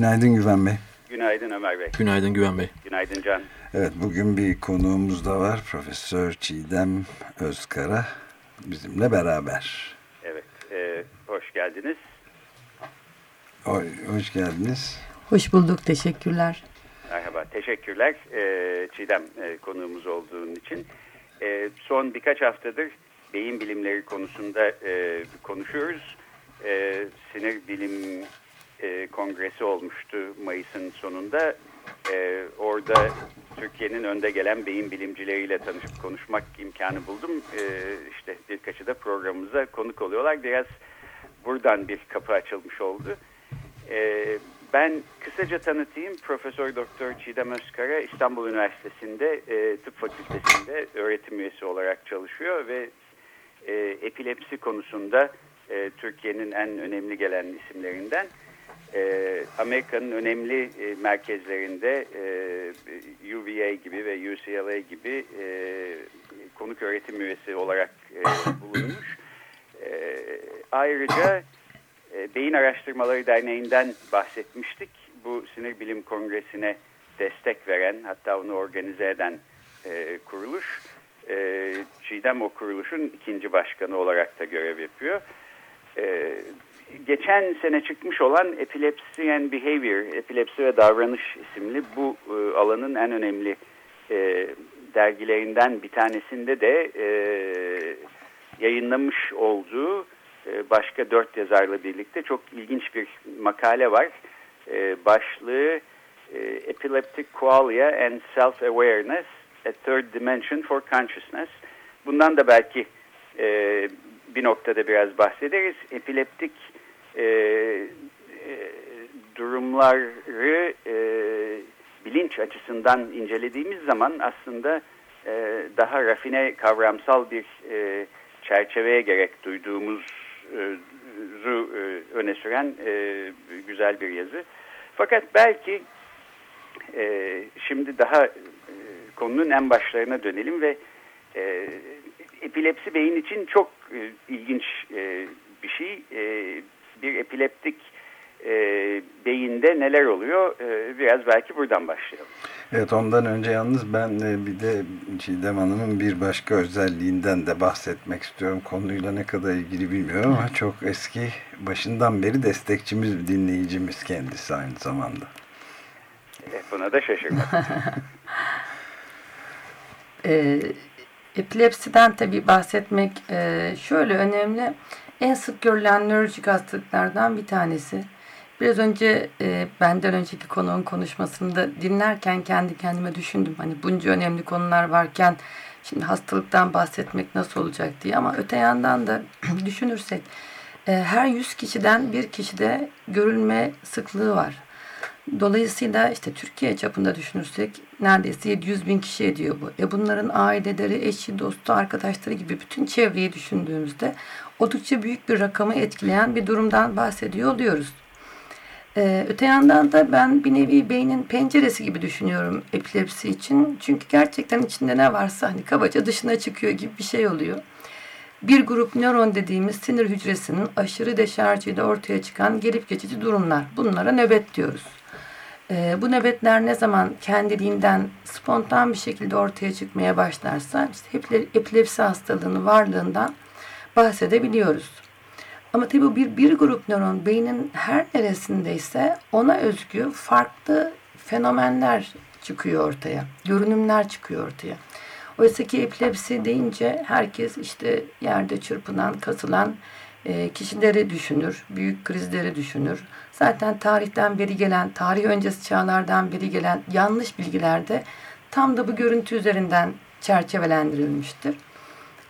Günaydın Güven Bey. Günaydın Ömer Bey. Günaydın Güven Bey. Günaydın Can. Evet bugün bir konuğumuz da var. Profesör Çiğdem Özkara bizimle beraber. Evet, e, hoş geldiniz. Hoş, hoş geldiniz. Hoş bulduk, teşekkürler. Merhaba, teşekkürler e, Çiğdem e, konuğumuz olduğun için. E, son birkaç haftadır beyin bilimleri konusunda e, konuşuyoruz. E, sinir bilim e, kongresi olmuştu Mayıs'ın sonunda. E, orada Türkiye'nin önde gelen beyin bilimcileriyle tanışıp konuşmak imkanı buldum. E, işte birkaçı da programımıza konuk oluyorlar. Biraz buradan bir kapı açılmış oldu. E, ben kısaca tanıtayım. Profesör Doktor Çiğdem Özkara İstanbul Üniversitesi'nde e, tıp fakültesinde öğretim üyesi olarak çalışıyor ve e, epilepsi konusunda e, Türkiye'nin en önemli gelen isimlerinden. E, Amerika'nın önemli e, merkezlerinde e, UVA gibi ve UCLA gibi e, konuk öğretim üyesi olarak e, bulunmuş. E, ayrıca e, Beyin Araştırmaları Derneği'nden bahsetmiştik. Bu sinir bilim kongresine destek veren hatta onu organize eden e, kuruluş. E, Çiğdem o kuruluşun ikinci başkanı olarak da görev yapıyor. E, geçen sene çıkmış olan Epilepsy and Behavior, Epilepsi ve Davranış isimli bu e, alanın en önemli e, dergilerinden bir tanesinde de e, yayınlamış olduğu e, başka dört yazarla birlikte çok ilginç bir makale var. E, başlığı e, Epileptic Qualia and Self-Awareness, A Third Dimension for Consciousness. Bundan da belki e, bir noktada biraz bahsederiz. Epileptik e, e, durumları e, bilinç açısından incelediğimiz zaman aslında e, daha rafine kavramsal bir e, çerçeveye gerek duyduğumuzu e, öne süren e, güzel bir yazı. Fakat belki e, şimdi daha e, konunun en başlarına dönelim ve e, epilepsi beyin için çok e, ilginç e, bir şey. E, bir epileptik e, beyinde neler oluyor? E, biraz belki buradan başlayalım. Evet ondan önce yalnız ben e, bir de Çiğdem Hanım'ın bir başka özelliğinden de bahsetmek istiyorum. Konuyla ne kadar ilgili bilmiyorum ama çok eski başından beri destekçimiz, dinleyicimiz kendisi aynı zamanda. Evet, buna da şaşırmadım. e, epilepsiden tabii bahsetmek e, şöyle önemli. En sık görülen nörolojik hastalıklardan bir tanesi. Biraz önce e, benden önceki konuğun konuşmasında dinlerken kendi kendime düşündüm. Hani bunca önemli konular varken şimdi hastalıktan bahsetmek nasıl olacak diye. Ama öte yandan da düşünürsek e, her 100 kişiden bir kişide görülme sıklığı var. Dolayısıyla işte Türkiye çapında düşünürsek neredeyse 700 bin kişi ediyor bu. E bunların aileleri, eşi, dostu, arkadaşları gibi bütün çevreyi düşündüğümüzde oldukça büyük bir rakamı etkileyen bir durumdan bahsediyor oluyoruz. Ee, öte yandan da ben bir nevi beynin penceresi gibi düşünüyorum epilepsi için. Çünkü gerçekten içinde ne varsa hani kabaca dışına çıkıyor gibi bir şey oluyor. Bir grup nöron dediğimiz sinir hücresinin aşırı deşarjıyla ortaya çıkan gelip geçici durumlar. Bunlara nöbet diyoruz. Ee, bu nöbetler ne zaman kendiliğinden spontan bir şekilde ortaya çıkmaya başlarsa işte epilepsi hastalığının varlığından bahsedebiliyoruz. Ama tabi bu bir, bir grup nöron beynin her neresindeyse ona özgü farklı fenomenler çıkıyor ortaya. Görünümler çıkıyor ortaya. Oysa ki epilepsi deyince herkes işte yerde çırpınan, kasılan e, kişileri düşünür, büyük krizleri düşünür. Zaten tarihten beri gelen, tarih öncesi çağlardan beri gelen yanlış bilgiler de tam da bu görüntü üzerinden çerçevelendirilmiştir.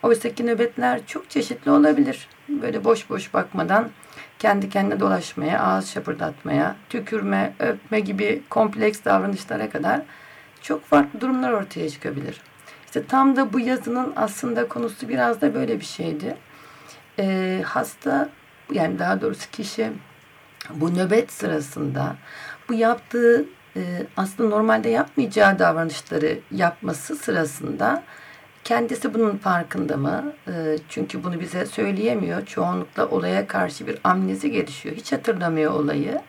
Oysa ki nöbetler çok çeşitli olabilir. Böyle boş boş bakmadan kendi kendine dolaşmaya, ağız şapırdatmaya, tükürme, öpme gibi kompleks davranışlara kadar çok farklı durumlar ortaya çıkabilir. İşte tam da bu yazının aslında konusu biraz da böyle bir şeydi. Ee, hasta yani daha doğrusu kişi bu nöbet sırasında bu yaptığı e, aslında normalde yapmayacağı davranışları yapması sırasında kendisi bunun farkında mı? E, çünkü bunu bize söyleyemiyor. Çoğunlukla olaya karşı bir amnezi gelişiyor. Hiç hatırlamıyor olayı.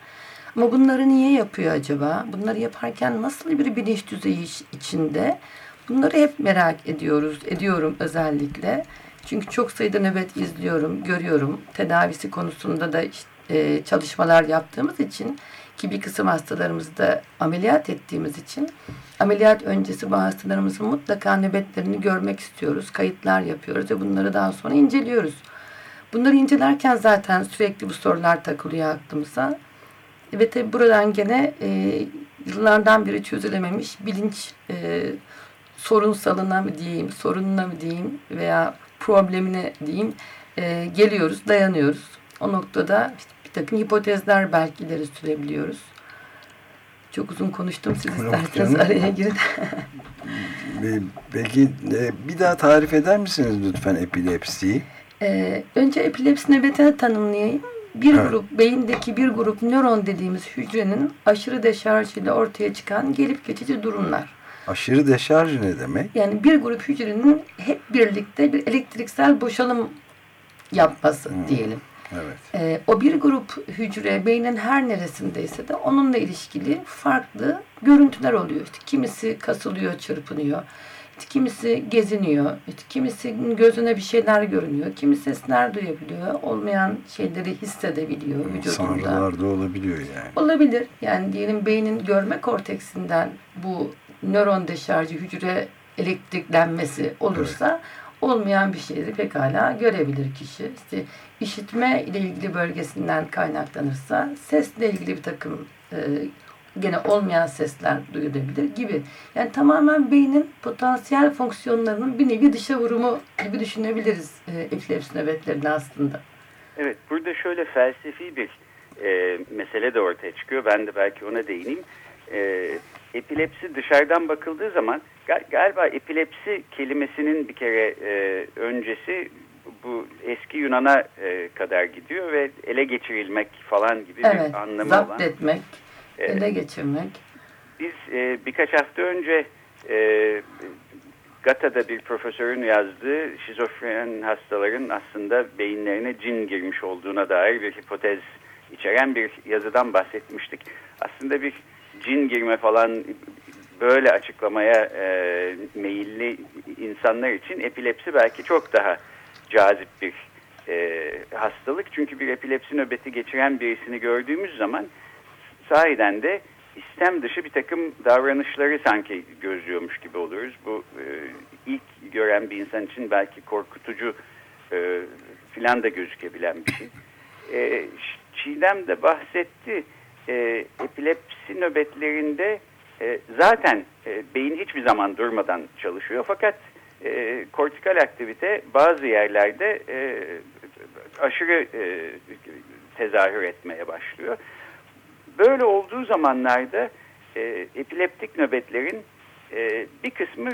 Ama bunları niye yapıyor acaba? Bunları yaparken nasıl bir bilinç düzeyi içinde? Bunları hep merak ediyoruz, ediyorum özellikle. Çünkü çok sayıda nöbet izliyorum, görüyorum. Tedavisi konusunda da işte, e, çalışmalar yaptığımız için ki bir kısım hastalarımızı da ameliyat ettiğimiz için ameliyat öncesi bu hastalarımızın mutlaka nöbetlerini görmek istiyoruz. Kayıtlar yapıyoruz ve bunları daha sonra inceliyoruz. Bunları incelerken zaten sürekli bu sorular takılıyor aklımıza. Ve tabi buradan gene e, yıllardan beri çözülememiş bilinç e, sorunsalına mı diyeyim, sorununa mı diyeyim veya problemine diyeyim e, geliyoruz, dayanıyoruz. O noktada işte bir takım hipotezler belki ileri sürebiliyoruz. Çok uzun konuştum. Siz isterseniz araya girin. Peki e, bir daha tarif eder misiniz lütfen epilepsiyi? Ee, önce epilepsi nöbetini tanımlayayım. Bir evet. grup, beyindeki bir grup nöron dediğimiz hücrenin aşırı deşarj ile ortaya çıkan gelip geçici durumlar. Aşırı deşarj ne demek? Yani bir grup hücrenin hep birlikte bir elektriksel boşalım yapması hmm. diyelim. Evet. Ee, o bir grup hücre beynin her neresindeyse de onunla ilişkili farklı görüntüler oluyor. İşte kimisi kasılıyor, çırpınıyor. İşte kimisi geziniyor. İşte kimisi gözüne bir şeyler görünüyor. Kimi sesler duyabiliyor. Olmayan şeyleri hissedebiliyor hmm, vücudunda. Sanrılar da olabiliyor yani. Olabilir. Yani diyelim beynin görme korteksinden bu nöron deşarjı hücre elektriklenmesi olursa evet. olmayan bir şeyi pekala görebilir kişi. İşte işitme ile ilgili bölgesinden kaynaklanırsa sesle ilgili bir takım e, gene olmayan sesler duyulabilir gibi. Yani tamamen beynin potansiyel fonksiyonlarının bir nevi dışa vurumu gibi düşünebiliriz e, epilepsi nöbetlerini aslında. Evet, burada şöyle felsefi bir e, mesele de ortaya çıkıyor. Ben de belki ona değineyim. E, epilepsi dışarıdan bakıldığı zaman galiba epilepsi kelimesinin bir kere e, öncesi bu eski Yunan'a e, kadar gidiyor ve ele geçirilmek falan gibi evet, bir anlamı zapt olan. etmek, e, ele geçirmek. Biz e, birkaç hafta önce e, Gata'da bir profesörün yazdığı şizofren hastaların aslında beyinlerine cin girmiş olduğuna dair bir hipotez içeren bir yazıdan bahsetmiştik. Aslında bir cin girme falan böyle açıklamaya e, meyilli insanlar için epilepsi belki çok daha cazip bir e, hastalık. Çünkü bir epilepsi nöbeti geçiren birisini gördüğümüz zaman sahiden de istem dışı bir takım davranışları sanki gözlüyormuş gibi oluyoruz. Bu e, ilk gören bir insan için belki korkutucu e, filan da gözükebilen bir şey. E, Çiğdem de bahsetti. E, epilepsi nöbetlerinde e, zaten e, beyin hiçbir zaman durmadan çalışıyor. Fakat e, kortikal aktivite bazı yerlerde e, aşırı e, tezahür etmeye başlıyor. Böyle olduğu zamanlarda e, epileptik nöbetlerin e, bir kısmı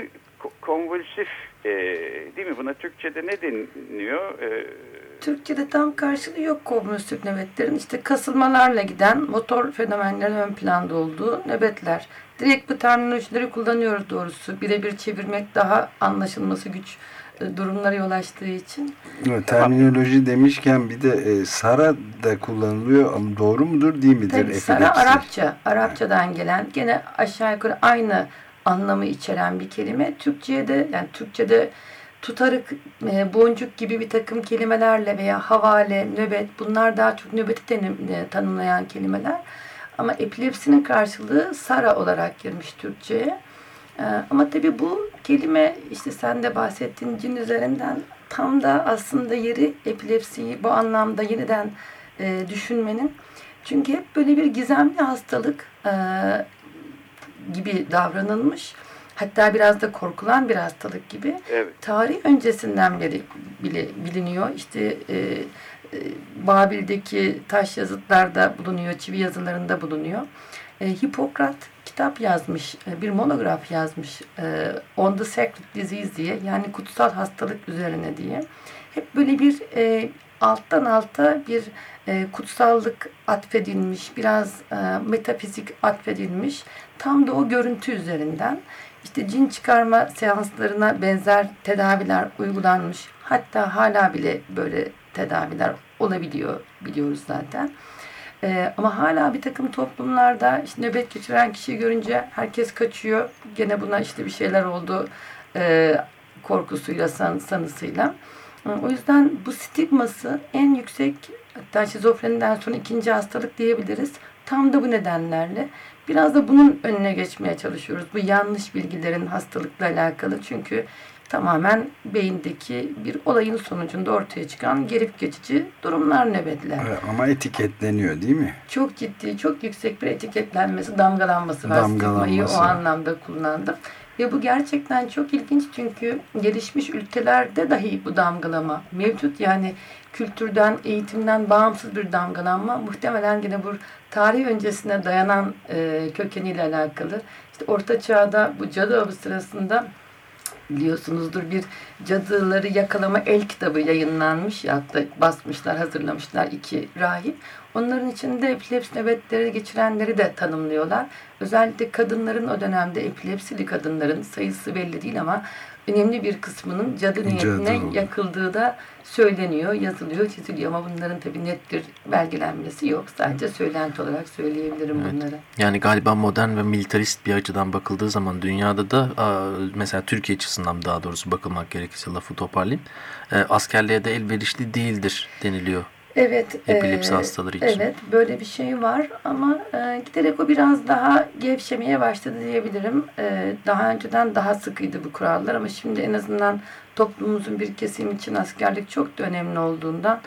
konvulsif e, değil mi? Buna Türkçe'de ne deniyor? E, Türkçe'de tam karşılığı yok konvulsif nöbetlerin. İşte kasılmalarla giden motor fenomenlerin ön planda olduğu nöbetler. Direkt bu terminolojileri kullanıyoruz doğrusu. Birebir çevirmek daha anlaşılması güç e, durumlara yol açtığı için. Evet, terminoloji demişken bir de e, Sara da kullanılıyor ama doğru mudur değil midir? Tabii Sara Arapça. Arapçadan gelen gene aşağı yukarı aynı anlamı içeren bir kelime. Türkçe'de yani Türkçe'de tutarık, e, boncuk gibi bir takım kelimelerle veya havale, nöbet bunlar daha çok nöbeti e, tanımlayan kelimeler. Ama epilepsinin karşılığı Sara olarak girmiş Türkçe'ye. E, ama tabii bu kelime işte sen de bahsettiğin cin üzerinden tam da aslında yeri epilepsiyi bu anlamda yeniden düşünmenin. Çünkü hep böyle bir gizemli hastalık gibi davranılmış hatta biraz da korkulan bir hastalık gibi evet. tarih öncesinden beri bile biliniyor. İşte e, Babil'deki taş yazıtlarda bulunuyor, çivi yazılarında bulunuyor. E, Hipokrat kitap yazmış, e, bir monograf yazmış. E, On the Sacred Disease diye yani kutsal hastalık üzerine diye. Hep böyle bir e, alttan alta bir e, kutsallık atfedilmiş, biraz e, metafizik atfedilmiş. Tam da o görüntü üzerinden işte cin çıkarma seanslarına benzer tedaviler uygulanmış. Hatta hala bile böyle tedaviler olabiliyor biliyoruz zaten. Ee, ama hala bir takım toplumlarda işte nöbet geçiren kişiyi görünce herkes kaçıyor. Gene buna işte bir şeyler oldu e, korkusuyla, san, sanısıyla. O yüzden bu stigması en yüksek hatta şizofreniden sonra ikinci hastalık diyebiliriz. Tam da bu nedenlerle biraz da bunun önüne geçmeye çalışıyoruz. Bu yanlış bilgilerin hastalıkla alakalı. Çünkü tamamen beyindeki bir olayın sonucunda ortaya çıkan gerip geçici durumlar nöbetler. Ama etiketleniyor değil mi? Çok ciddi, çok yüksek bir etiketlenmesi, damgalanması var. Stigmayı o anlamda kullandım. Ve bu gerçekten çok ilginç çünkü gelişmiş ülkelerde dahi bu damgalama mevcut. Yani kültürden, eğitimden bağımsız bir damgalanma muhtemelen yine bu tarih öncesine dayanan e, kökeniyle alakalı. İşte Orta Çağ'da bu cadı avı sırasında biliyorsunuzdur bir cadıları yakalama el kitabı yayınlanmış ya da basmışlar hazırlamışlar iki rahip. Onların içinde epilepsi nöbetleri geçirenleri de tanımlıyorlar. Özellikle kadınların o dönemde epilepsili kadınların sayısı belli değil ama önemli bir kısmının cadı niyetine cadı yakıldığı da söyleniyor, yazılıyor, çiziliyor ama bunların tabii net bir belgelenmesi yok. Sadece söylenti olarak söyleyebilirim evet. bunları. Yani galiba modern ve militarist bir açıdan bakıldığı zaman dünyada da mesela Türkiye açısından daha doğrusu bakılmak gerekirse lafı toparlayayım. Askerliğe de elverişli değildir deniliyor Evet. Epilepsi e, hastaları için. Evet böyle bir şey var ama e, giderek o biraz daha gevşemeye başladı diyebilirim. E, daha önceden daha sıkıydı bu kurallar ama şimdi en azından toplumumuzun bir kesim için askerlik çok da önemli olduğundan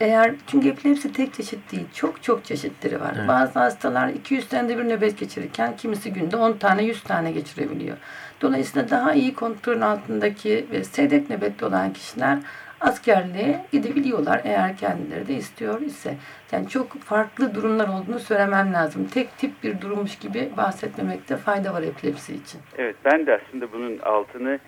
eğer çünkü epilepsi tek çeşit değil. Çok çok çeşitleri var. Evet. Bazı hastalar 200 senede bir nöbet geçirirken kimisi günde 10 tane 100 tane geçirebiliyor. Dolayısıyla daha iyi kontrolün altındaki ve seyrek nöbetli olan kişiler askerliğe gidebiliyorlar eğer kendileri de istiyor ise. Yani çok farklı durumlar olduğunu söylemem lazım. Tek tip bir durummuş gibi bahsetmemekte fayda var epilepsi için. Evet ben de aslında bunun altını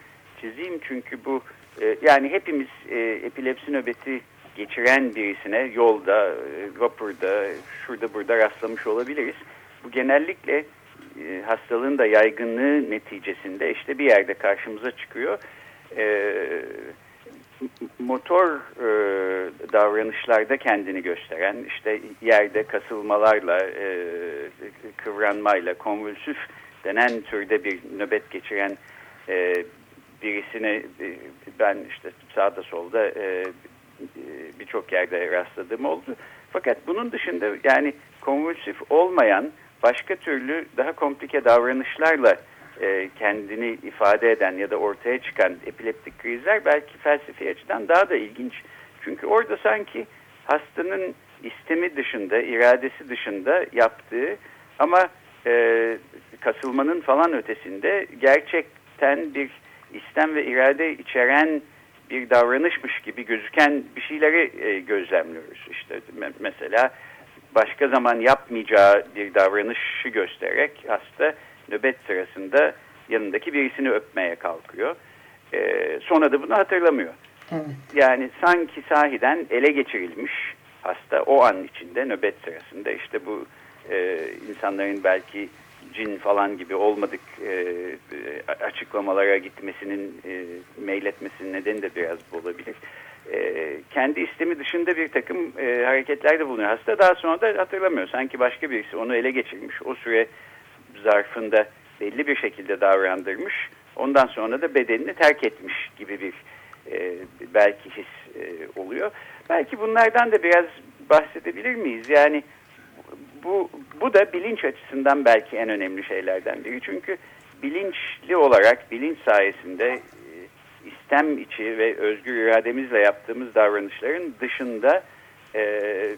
çizeyim çünkü bu e, yani hepimiz e, epilepsi nöbeti geçiren birisine yolda, e, vapurda, şurada burada rastlamış olabiliriz. Bu genellikle e, hastalığın da yaygınlığı neticesinde işte bir yerde karşımıza çıkıyor. E, motor e, davranışlarda kendini gösteren işte yerde kasılmalarla e, kıvranmayla konvülsüf denen türde bir nöbet geçiren e, birisini e, ben işte sağda solda e, birçok yerde rastladığım oldu. Fakat bunun dışında yani konvülsif olmayan başka türlü daha komplike davranışlarla e, kendini ifade eden ya da ortaya çıkan epileptik krizler belki felsefi açıdan daha da ilginç. Çünkü orada sanki hastanın istemi dışında, iradesi dışında yaptığı ama e, kasılmanın falan ötesinde gerçekten bir istem ve irade içeren bir davranışmış gibi gözüken bir şeyleri e, gözlemliyoruz. İşte me mesela başka zaman yapmayacağı bir davranışı göstererek hasta nöbet sırasında yanındaki birisini öpmeye kalkıyor. E, sonra da bunu hatırlamıyor. Evet. Yani sanki sahiden ele geçirilmiş hasta o an içinde nöbet sırasında işte bu e, insanların belki cin falan gibi olmadık e, açıklamalara gitmesinin e, meyletmesinin nedeni de biraz bu olabilir. E, kendi istemi dışında bir takım e, hareketlerde bulunuyor. Hasta daha sonra da hatırlamıyor. Sanki başka birisi onu ele geçirmiş. O süre zarfında belli bir şekilde davrandırmış. Ondan sonra da bedenini terk etmiş gibi bir e, belki his e, oluyor. Belki bunlardan da biraz bahsedebilir miyiz? Yani bu, bu da bilinç açısından belki en önemli şeylerden biri. Çünkü bilinçli olarak, bilinç sayesinde e, istem içi ve özgür irademizle yaptığımız davranışların dışında e, e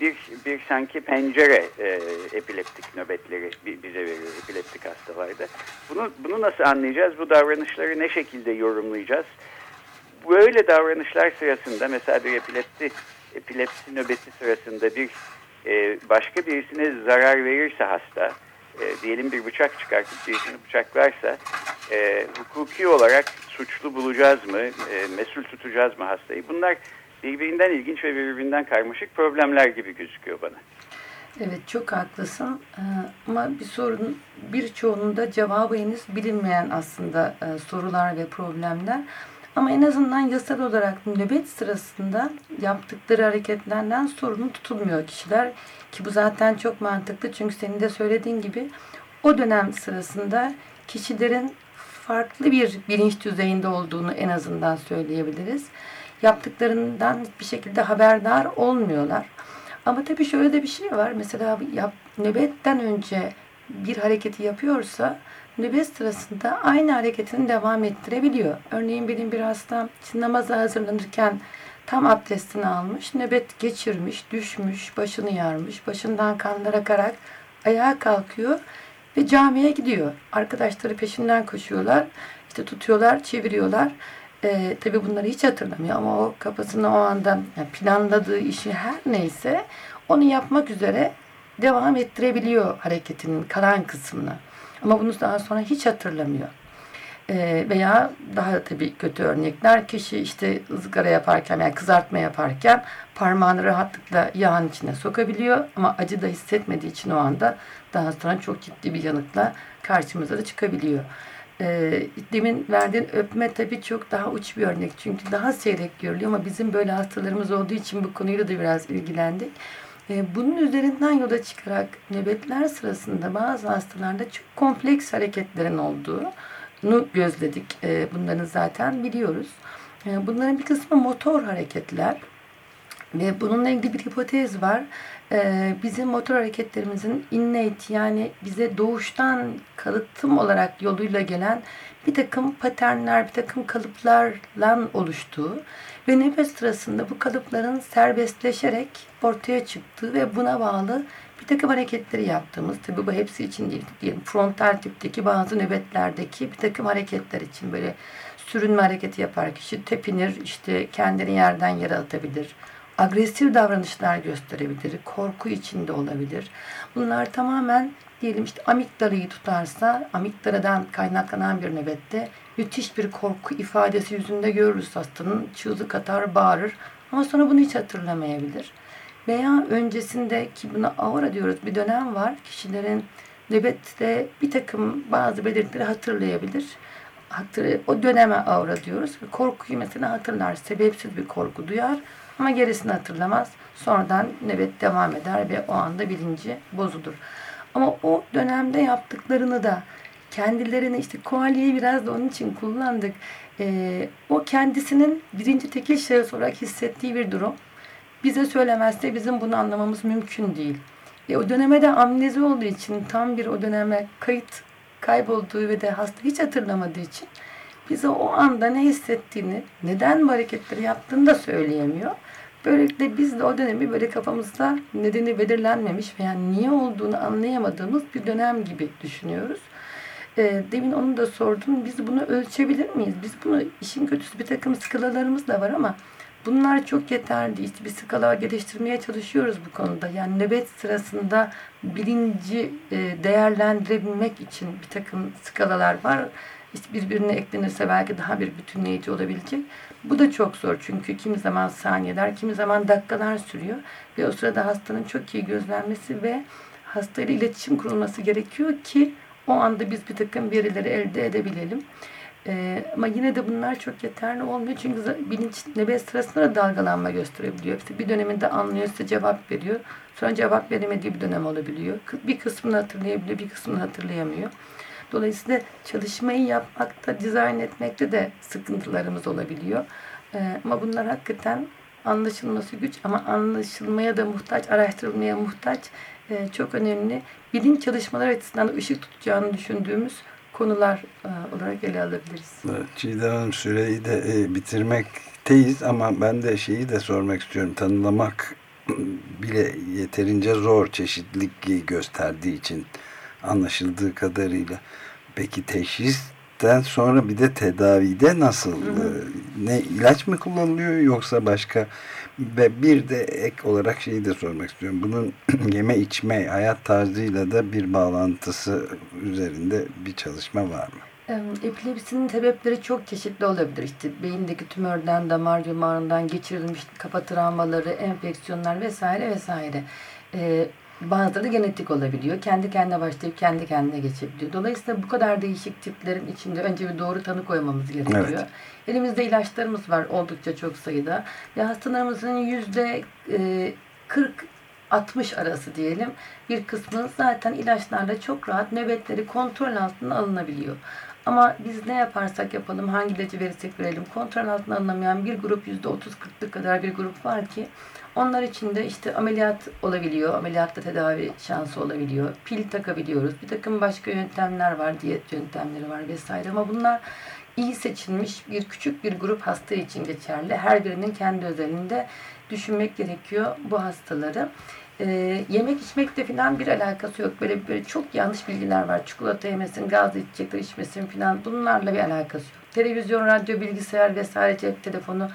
bir, bir sanki pencere e, epileptik nöbetleri bize veriyor epileptik hastalarda. Bunu, bunu nasıl anlayacağız? Bu davranışları ne şekilde yorumlayacağız? Böyle davranışlar sırasında mesela bir epilepsi epilepsi nöbeti sırasında bir e, başka birisine zarar verirse hasta, e, diyelim bir bıçak çıkartıp birisini bıçaklarsa e, hukuki olarak suçlu bulacağız mı, e, mesul tutacağız mı hastayı? Bunlar birbirinden ilginç ve birbirinden karmaşık problemler gibi gözüküyor bana. Evet çok haklısın ee, ama bir sorun birçoğunun da cevabı henüz bilinmeyen aslında e, sorular ve problemler. Ama en azından yasal olarak nöbet sırasında yaptıkları hareketlerden sorumlu tutulmuyor kişiler. Ki bu zaten çok mantıklı çünkü senin de söylediğin gibi o dönem sırasında kişilerin farklı bir bilinç düzeyinde olduğunu en azından söyleyebiliriz. Yaptıklarından bir şekilde haberdar olmuyorlar. Ama tabii şöyle de bir şey var. Mesela yap, nöbetten önce bir hareketi yapıyorsa nöbet sırasında aynı hareketini devam ettirebiliyor. Örneğin benim bir hastam namaza hazırlanırken tam abdestini almış, nöbet geçirmiş, düşmüş, başını yarmış, başından kanlar akarak ayağa kalkıyor ve camiye gidiyor. Arkadaşları peşinden koşuyorlar, işte tutuyorlar, çeviriyorlar. Ee, tabii bunları hiç hatırlamıyor ama o kafasında o anda yani planladığı işi her neyse onu yapmak üzere devam ettirebiliyor hareketinin kalan kısmını. Ama bunu daha sonra hiç hatırlamıyor. Ee, veya daha tabii kötü örnekler kişi işte ızgara yaparken yani kızartma yaparken parmağını rahatlıkla yağın içine sokabiliyor ama acı da hissetmediği için o anda daha sonra çok ciddi bir yanıkla karşımıza da çıkabiliyor. E, demin verdiğin öpme tabii çok daha uç bir örnek. Çünkü daha seyrek görülüyor ama bizim böyle hastalarımız olduğu için bu konuyla da biraz ilgilendik. E, bunun üzerinden yola çıkarak nöbetler sırasında bazı hastalarda çok kompleks hareketlerin olduğunu gözledik. E, bunların zaten biliyoruz. E, bunların bir kısmı motor hareketler. Ve bununla ilgili bir hipotez var. Ee, bizim motor hareketlerimizin innate yani bize doğuştan kalıtım olarak yoluyla gelen bir takım paternler, bir takım kalıplarla oluştuğu ve nefes sırasında bu kalıpların serbestleşerek ortaya çıktığı ve buna bağlı bir takım hareketleri yaptığımız, tabi bu hepsi için değil, diyelim frontal tipteki bazı nöbetlerdeki bir takım hareketler için böyle sürünme hareketi yapar kişi tepinir, işte kendini yerden yere atabilir, agresif davranışlar gösterebilir, korku içinde olabilir. Bunlar tamamen diyelim işte amigdalayı tutarsa amigdaladan kaynaklanan bir nöbette müthiş bir korku ifadesi yüzünde görürüz hastanın. Çığlık atar, bağırır ama sonra bunu hiç hatırlamayabilir. Veya öncesinde ki buna aura diyoruz bir dönem var. Kişilerin nöbette bir takım bazı belirtileri hatırlayabilir. O döneme aura diyoruz. Korkuyu mesela hatırlar. Sebepsiz bir korku duyar ama gerisini hatırlamaz. Sonradan nöbet devam eder ve o anda bilinci bozulur. Ama o dönemde yaptıklarını da kendilerini işte koaliyi biraz da onun için kullandık. Ee, o kendisinin birinci tekil şahıs olarak hissettiği bir durum. Bize söylemezse bizim bunu anlamamız mümkün değil. E, o döneme de amnezi olduğu için tam bir o döneme kayıt kaybolduğu ve de hasta hiç hatırlamadığı için bize o anda ne hissettiğini, neden bu hareketleri yaptığını da söyleyemiyor. Böylelikle biz de o dönemi böyle kafamızda nedeni belirlenmemiş veya niye olduğunu anlayamadığımız bir dönem gibi düşünüyoruz. E, demin onu da sordum. Biz bunu ölçebilir miyiz? Biz bunu işin kötüsü bir takım skalalarımız da var ama bunlar çok yeterli. İşte bir skala geliştirmeye çalışıyoruz bu konuda. Yani nöbet sırasında bilinci e, değerlendirebilmek için bir takım skalalar var. İşte birbirine eklenirse belki daha bir bütünleyici olabilecek. Bu da çok zor çünkü kimi zaman saniyeler, kimi zaman dakikalar sürüyor. Ve o sırada hastanın çok iyi gözlenmesi ve hastayla iletişim kurulması gerekiyor ki o anda biz bir takım verileri elde edebilelim. Ee, ama yine de bunlar çok yeterli olmuyor. Çünkü bilinç nöbet sırasında da dalgalanma gösterebiliyor. İşte bir döneminde anlıyor, size cevap veriyor. Sonra cevap veremediği bir dönem olabiliyor. Bir kısmını hatırlayabiliyor, bir kısmını hatırlayamıyor. Dolayısıyla çalışmayı yapmakta, dizayn etmekte de sıkıntılarımız olabiliyor. Ee, ama bunlar hakikaten anlaşılması güç ama anlaşılmaya da muhtaç, araştırılmaya muhtaç e, çok önemli. Bilim çalışmalar açısından ışık tutacağını düşündüğümüz konular e, olarak ele alabiliriz. Evet, Çiğdem Hanım süreyi de e, bitirmekteyiz ama ben de şeyi de sormak istiyorum. Tanımlamak bile yeterince zor çeşitlilik gösterdiği için anlaşıldığı kadarıyla. Peki teşhisten sonra bir de tedavide nasıl? Hı hı. E, ne ilaç mı kullanılıyor yoksa başka Ve bir de ek olarak şeyi de sormak istiyorum. Bunun yeme içme hayat tarzıyla da bir bağlantısı üzerinde bir çalışma var mı? Epilepsinin sebepleri çok çeşitli olabilir. İşte beyindeki tümörden, damar yumağından geçirilmiş kafa travmaları, enfeksiyonlar vesaire vesaire. Ee, bazıları genetik olabiliyor. Kendi kendine başlayıp kendi kendine geçebiliyor. Dolayısıyla bu kadar değişik tiplerin içinde önce bir doğru tanı koymamız gerekiyor. Evet. Elimizde ilaçlarımız var oldukça çok sayıda. Ve hastalarımızın yüzde 40 60 arası diyelim bir kısmı zaten ilaçlarla çok rahat nöbetleri kontrol altına alınabiliyor. Ama biz ne yaparsak yapalım, hangi ilacı verirsek verelim kontrol altına alınamayan bir grup %30-40'lık kadar bir grup var ki onlar için de işte ameliyat olabiliyor, ameliyatta tedavi şansı olabiliyor, pil takabiliyoruz, bir takım başka yöntemler var, diyet yöntemleri var vesaire ama bunlar iyi seçilmiş bir küçük bir grup hasta için geçerli. Her birinin kendi özelinde düşünmek gerekiyor bu hastaları. Ee, yemek içmekle falan bir alakası yok. Böyle, böyle çok yanlış bilgiler var. Çikolata yemesin, gaz içecekler içmesin falan bunlarla bir alakası yok. Televizyon, radyo, bilgisayar vesaire cep telefonu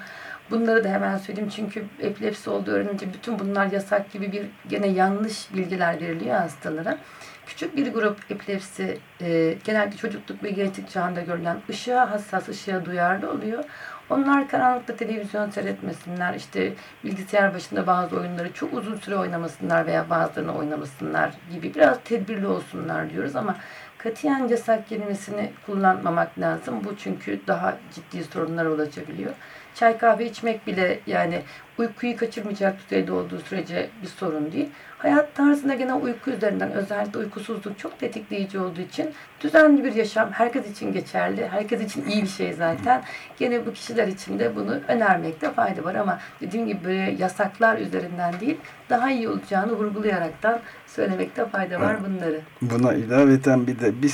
bunları da hemen söyleyeyim. Çünkü epilepsi olduğu öğrenince bütün bunlar yasak gibi bir gene yanlış bilgiler veriliyor hastalara. Küçük bir grup epilepsi e, genelde çocukluk ve gençlik çağında görülen ışığa hassas, ışığa duyarlı oluyor. Onlar karanlıkta televizyon seyretmesinler, işte bilgisayar başında bazı oyunları çok uzun süre oynamasınlar veya bazılarını oynamasınlar gibi biraz tedbirli olsunlar diyoruz ama katiyen cesaret kelimesini kullanmamak lazım. Bu çünkü daha ciddi sorunlar olabiliyor. Çay kahve içmek bile yani uykuyu kaçırmayacak düzeyde olduğu sürece bir sorun değil. Hayat tarzında gene uyku üzerinden özellikle uykusuzluk çok tetikleyici olduğu için düzenli bir yaşam herkes için geçerli. Herkes için iyi bir şey zaten. Gene bu kişiler için de bunu önermekte fayda var ama dediğim gibi böyle yasaklar üzerinden değil daha iyi olacağını vurgulayaraktan söylemekte fayda var bunları. Buna ilaveten bir de bir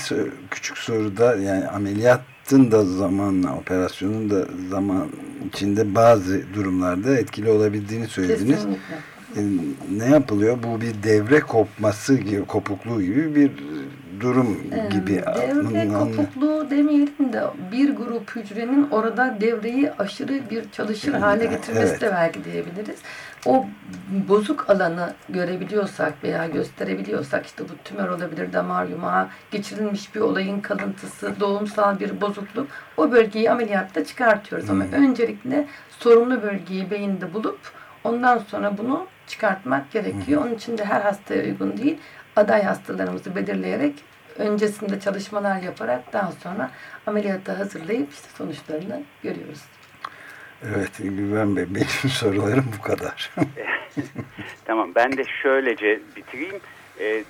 küçük soruda yani ameliyatın da zamanla operasyonun da zaman içinde bazı durumlarda etkili olabildiğini söylediniz. Kesinlikle. E, ne yapılıyor? Bu bir devre kopması gibi, kopukluğu gibi bir durum gibi. Devre kopukluğu demeyelim de bir grup hücrenin orada devreyi aşırı bir çalışır hale getirmesi evet. de belki diyebiliriz. O bozuk alanı görebiliyorsak veya gösterebiliyorsak işte bu tümör olabilir, damar yumağı, geçirilmiş bir olayın kalıntısı, doğumsal bir bozukluk o bölgeyi ameliyatta çıkartıyoruz. Hmm. Ama öncelikle sorunlu bölgeyi beyinde bulup ondan sonra bunu çıkartmak gerekiyor. Onun için de her hastaya uygun değil. Aday hastalarımızı belirleyerek öncesinde çalışmalar yaparak daha sonra ameliyata hazırlayıp işte sonuçlarını görüyoruz. Evet Güven Bey benim sorularım bu kadar. tamam ben de şöylece bitireyim. Ee,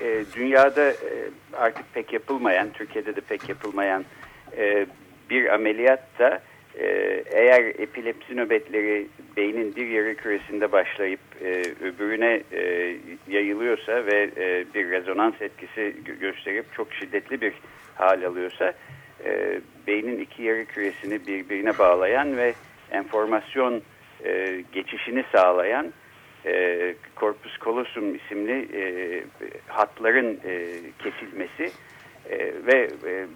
e, dünyada e, artık pek yapılmayan, Türkiye'de de pek yapılmayan e, bir ameliyatta ee, eğer epilepsi nöbetleri beynin bir yarı küresinde başlayıp e, öbürüne e, yayılıyorsa ve e, bir rezonans etkisi gösterip çok şiddetli bir hal alıyorsa e, beynin iki yarı küresini birbirine bağlayan ve enformasyon e, geçişini sağlayan e, corpus callosum isimli e, hatların e, kesilmesi e, ve e,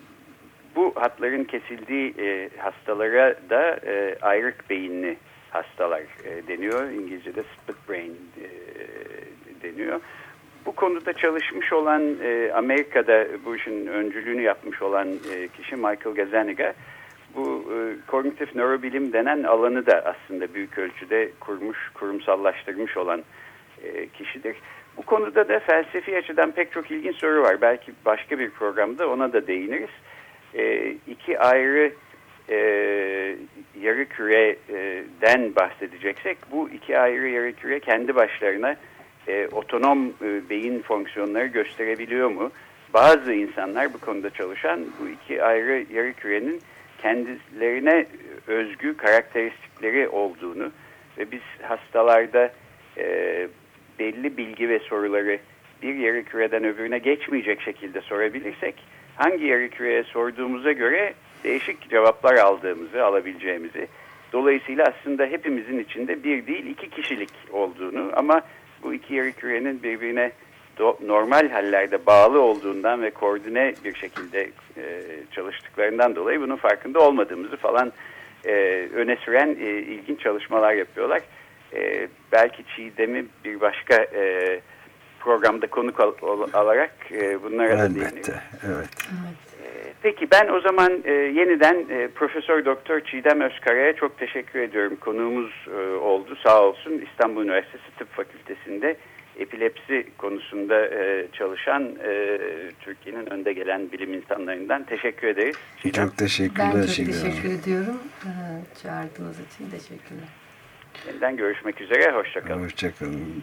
bu hatların kesildiği e, hastalara da e, ayrık beyinli hastalar e, deniyor. İngilizce'de split brain e, deniyor. Bu konuda çalışmış olan e, Amerika'da bu işin öncülüğünü yapmış olan e, kişi Michael Gazzaniga bu e, kognitif nörobilim denen alanı da aslında büyük ölçüde kurmuş, kurumsallaştırmış olan e, kişidir. Bu konuda da felsefi açıdan pek çok ilginç soru var. Belki başka bir programda ona da değiniriz e, iki ayrı e, yarı küreden bahsedeceksek bu iki ayrı yarı küre kendi başlarına e, otonom e, beyin fonksiyonları gösterebiliyor mu? Bazı insanlar bu konuda çalışan bu iki ayrı yarı kürenin kendilerine özgü karakteristikleri olduğunu ve biz hastalarda e, belli bilgi ve soruları bir yarı küreden öbürüne geçmeyecek şekilde sorabilirsek hangi yarı küreye sorduğumuza göre değişik cevaplar aldığımızı, alabileceğimizi. Dolayısıyla aslında hepimizin içinde bir değil iki kişilik olduğunu ama bu iki yarı kürenin birbirine normal hallerde bağlı olduğundan ve koordine bir şekilde e, çalıştıklarından dolayı bunun farkında olmadığımızı falan e, öne süren e, ilginç çalışmalar yapıyorlar. E, belki Çiğdem'i bir başka e, programda konuk al, alarak e, bunlara Elbette, da değinelim. evet. E, peki ben o zaman e, yeniden e, Profesör Doktor Çiğdem Özkara'ya çok teşekkür ediyorum. Konuğumuz e, oldu sağ olsun İstanbul Üniversitesi Tıp Fakültesi'nde epilepsi konusunda e, çalışan e, Türkiye'nin önde gelen bilim insanlarından teşekkür ederiz. Çiğdem. Çok teşekkürler. Ben çok teşekkür ediyorum. Ee, Çağırdığınız için teşekkürler. Yeniden görüşmek üzere, hoşçakalın. Hoşçakalın.